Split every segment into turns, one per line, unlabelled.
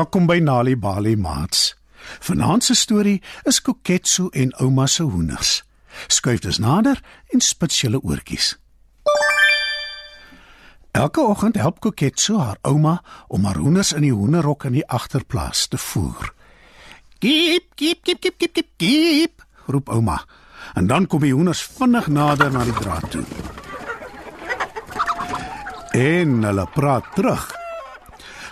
Welkom by Nali Bali Mats. Vanaand se storie is Koketsu en ouma se hoenders. Skuif dus nader en spits julle oortjies. Elke oggend help Koketsu haar ouma om haar hoenders in die hoenderhok in die agterplaas te voer. "Kiep, kiep, kiep, kiep, kiep, kiep, kiep," roep ouma. En dan kom die hoenders vinnig nader na die draad toe. En hulle praat terug.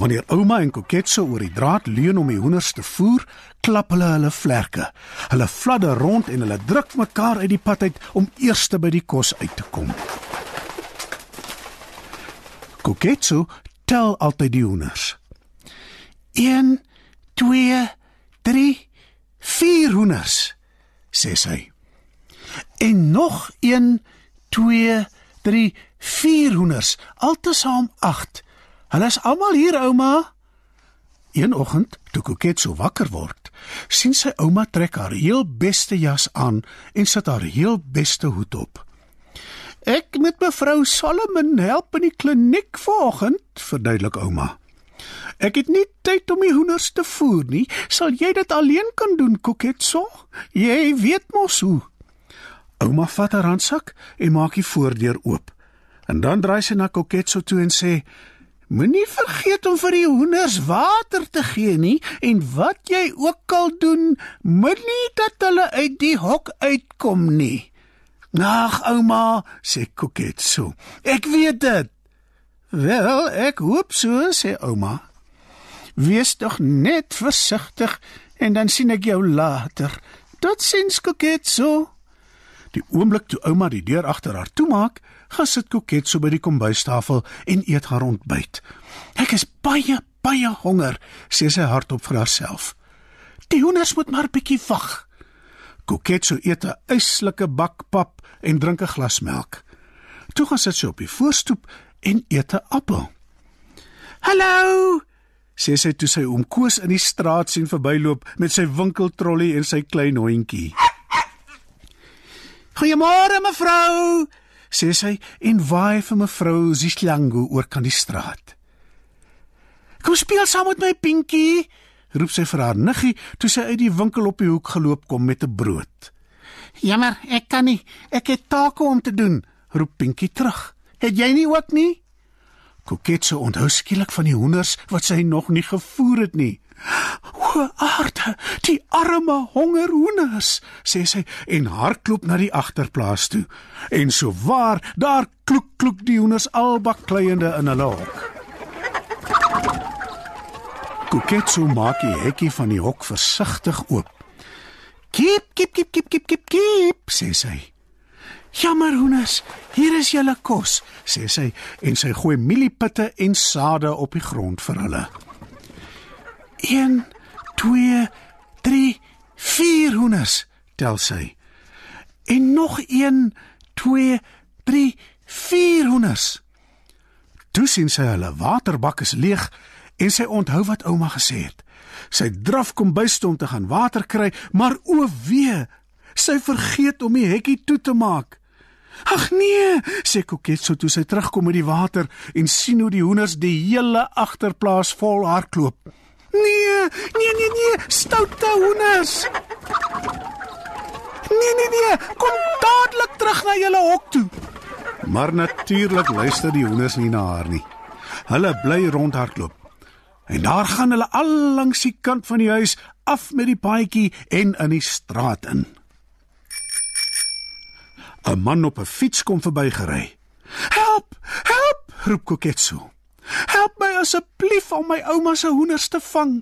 Wanneer ouma en Koketso oor die draad leun om die hoenders te voer, klap hulle hulle vlerke. Hulle fladder rond en hulle druk mekaar uit die pad uit om eerste by die kos uit te kom. Koketso tel altyd die hoenders. 1 2 3 4 hoenders, sê sy. En nog 1 2 3 4 hoenders, altesaam 8. Hulle is almal hier, ouma. Een oggend, toe Koket so wakker word, sien sy ouma trek haar heel beste jas aan en sit haar heel beste hoed op. Ek met mevrou Solomon help in die kliniek vanoggend, verduidelik ouma. Ek het nie tyd om die hoenders te voer nie. Sal jy dit alleen kan doen, Koketso? Jy weet mos hoe. Ouma vat haar handsak en maak die voordeur oop. En dan draai sy na Koketso toe en sê: Moenie vergeet om vir die hoenders water te gee nie en wat jy ook al doen, moenie dat hulle uit die hok uitkom nie. Nag ouma, sê Koketso. Ek weet dit. Wel, ek hoop so, sê ouma. Wees tog net versigtig en dan sien ek jou later. Totsiens Koketso. Die oomblik toe ouma die deur agter haar toemaak, gaan sit Koket so by die kombuistafel en eet haar ontbyt. Ek is baie baie honger, sê sy hardop vir haarself. Die hoenders moet maar bietjie wag. Koket so eet 'n yslike bak pap en drink 'n glas melk. Toe gaan sit sy op die voorstoep en eet 'n appel. "Hallo!" sê sy toe sy oom Koos in die straat sien verbyloop met sy winkeltrollie en sy klein hondjie. "Goeiemôre mevrou," sê sy en waai vir mevrou Zislango oor kan die straat. Kom speel saam met my Pinkie, roep sy vir haar niggie toe sy uit die winkel op die hoek geloop kom met 'n brood. Jammer, ek kan nie. Ek het take om te doen, roep Pinkie terug. Het jy nie ook nie? Koketse onthou skielik van die hoenders wat sy nog nie gevoer het nie. O, aarde, die arme hongerhoenders, sê sy en hardloop na die agterplaas toe. En so waar, daar kloek kloek die hoenders albak kleiende in hulle hok. Kuketsu maak die hekkie van die hok versigtig oop. Kip, kip, kip, kip, kip, kip, kip, sê sy. Jammer hoenders, hier is julle kos, sê sy en sy gooi mieliepitte en sade op die grond vir hulle. 1 2 3 4 hoenders tel sy. En nog 1 2 3 4 hoenders. Toe sien sy hulle waterbak is leeg en sy onthou wat ouma gesê het. Sy draf kom bystom te gaan water kry, maar o wee, sy vergeet om die hekkie toe te maak. Ag nee, sê Koketso toe sy terugkom met die water en sien hoe die hoenders die hele agterplaas vol hardloop. Nee, nee, nee, nee, stoute hoenders. Nee, nee, nee, kom dadelik terug na julle hok toe. Maar natuurlik luister die hoenders nie na haar nie. Hulle bly rondhardloop. En daar gaan hulle al langs die kant van die huis af met die paadjie en in die straat in. 'n Man op 'n fiets kom verbygery. "Help! Help!" roep Koketso. Asseblief om my ouma se hoenders te vang.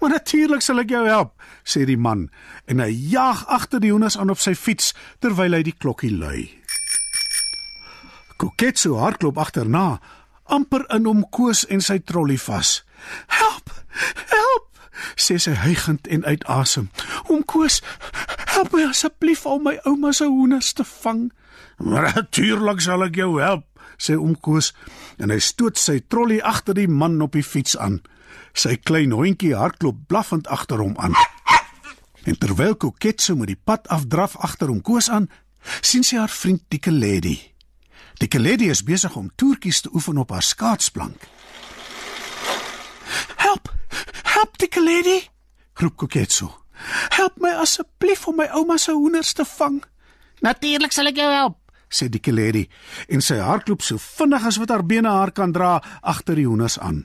Maar natuurlik sal ek jou help, sê die man en hy jaag agter die hoenders aan op sy fiets terwyl hy die klokkie lui. Koketsu hardloop agterna, amper in hom koos en sy trollie vas. Help! Help! sê sy hygend en uit asem. Oom Koos, help my asseblief om my ouma se hoenders te vang. Natuurlik sal ek jou help, sê oom Koos en hy stoot sy trollie agter die man op die fiets aan. Sy klein hondjie hardloop blaffend agter hom aan. En terwyl Koketsu met die pad afdraf agter hom Koos aan, sien sy haar vriend Dikke Lady. Dikke Lady is besig om toertjies te oefen op haar skaatsplank. Help! Help die lady, roep Koketsu. Help my asseblief om my ouma se hoenders te vang.
Natuurlik sal ek jou help,
sê die lady en sy hardloop so vinnig as wat haar bene haar kan dra agter die hoenders aan.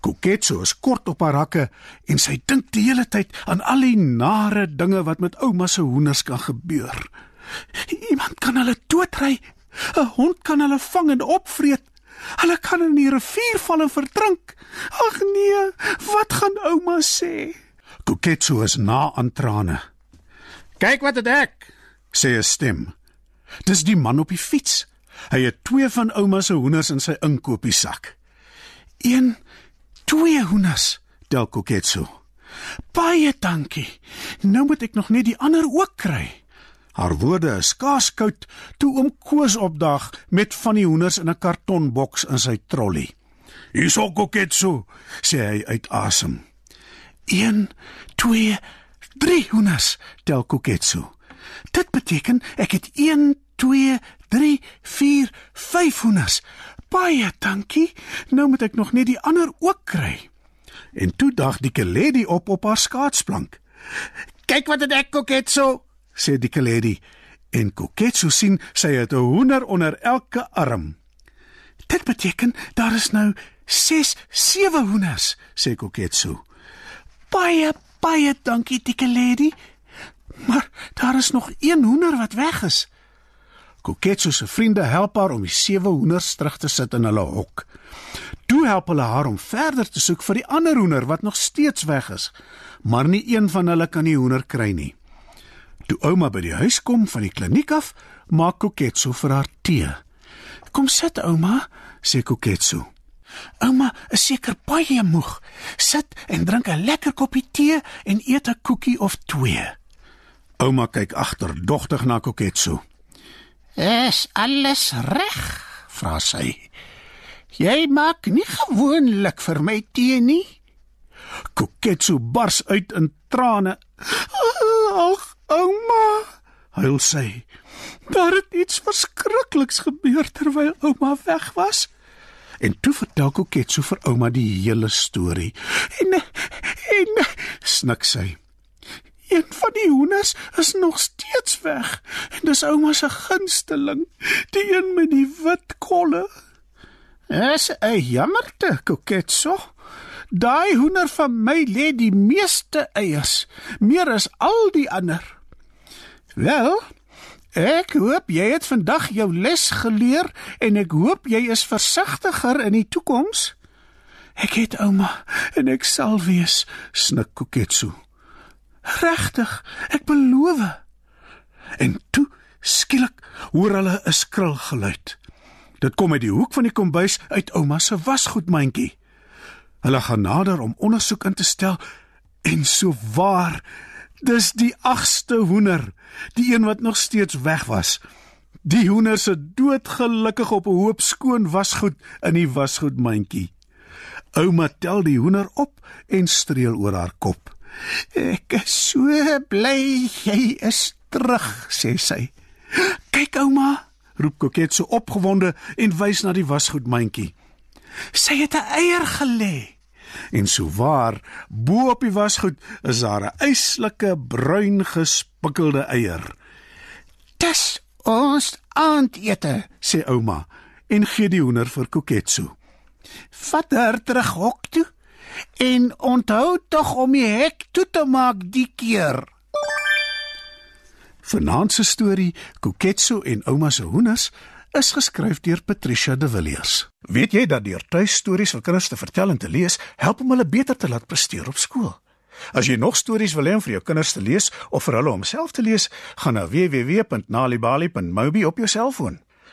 Koketsu is kort op haar hakke en sy dink die hele tyd aan al die nare dinge wat met ouma se hoenders kan gebeur. Iemand kan hulle doodry. 'n Hond kan hulle vang en opvreet. Hulle kan in die rivier val en verdrink. Ag nee, wat gaan ouma sê? Koketsu is na aan trane.
Kyk wat dit ek,
sê 'n stem. Dis die man op die fiets. Hy het twee van ouma se hoenders in sy inkopiesak. 1 2 hoenders, tel Koketsu. Baie dankie. Nou moet ek nog net die ander ook kry. Haar woorde is skaars koud toe oom Koos opdag met van die hoenders in 'n kartonboks in sy trolly. "Hierso koketsu," sê hy uit asem. 1 2 3 hoenders, tel koketsu. Dit beteken ek het 1 2 3 4 5 hoenders. Baie dankie. Nou moet ek nog net die ander ook kry. En toe dag die keledi op op haar skaatsplank.
"Kyk wat het ek koketsu,"
sê die Keledi en Koketsu sien sy het 'n hoender onder elke arm. Dit beteken daar is nou 6 7 hoenders, sê Koketsu. Baie baie dankie die Keledi. Maar daar is nog een hoender wat weg is. Koketsu se vriende help haar om die 7 hoenders terug te sit in hulle hok. Toe help hulle haar om verder te soek vir die ander hoender wat nog steeds weg is, maar nie een van hulle kan die hoender kry nie. Toe ouma by die huis kom van die kliniek af, maak Koketsu vir haar tee. "Kom sit, ouma," sê Koketsu. "Ouma is seker baie moeg. Sit en drink 'n lekker koppie tee en eet 'n koekie of twee." Ouma kyk agterdogtig na Koketsu.
"Is alles reg?" vra sy. "Jy maak nie gewoonlik vir my tee nie."
Koketsu bars uit in trane. "Ag, Ouma, huil sy. Daar het iets verskrikliks gebeur terwyl ouma weg was. En toe vertel Koketsu vir ouma die hele storie. En en snik sy. Een van die hoenders is nog steeds weg. En dis ouma se gunsteling, die een met die wit kolle.
Is 'n jammerte, Koketsu. Daai hoender van my lê die meeste eiers, meer as al die ander.
Wel, ek hoop jy het vandag jou les geleer en ek hoop jy is versigtiger in die toekoms. Ek het ouma en ek sal wees, snik Koketsu. Regtig, ek beloof. En toe skielik hoor hulle 'n skril geluid. Dit kom uit die hoek van die kombuis uit ouma se wasgoedmandjie. Hulle gaan nader om ondersoek in te stel en so waar Dis die 8ste hoender, die een wat nog steeds weg was. Die hoender se doodgelukkig op 'n hoop skoon wasgoed in die wasgoedmandjie. Ouma tel die hoender op en streel oor haar kop.
Ek is so bly jy is terug, sê sy.
Kyk ouma, roep Koket so opgewonde en wys na die wasgoedmandjie. Sy het 'n eier gelê. En sou waar, bo op die wasgoed is daar 'n yslike bruin gespikkelde eier.
"Dis ons aandete," sê ouma
en gee die hoender vir Koketsu.
"Vat haar terug hok toe en onthou tog om die hek toe te maak die keer."
Vanaand se storie, Koketsu en ouma se hoenders is geskryf deur Patricia de Villiers. Weet jy dat deur tuistories vir kinders te vertel en te lees, help om hulle beter te laat presteer op skool? As jy nog stories wil hê om vir jou kinders te lees of vir hulle om self te lees, gaan na www.nalibali.mobi op jou selfoon.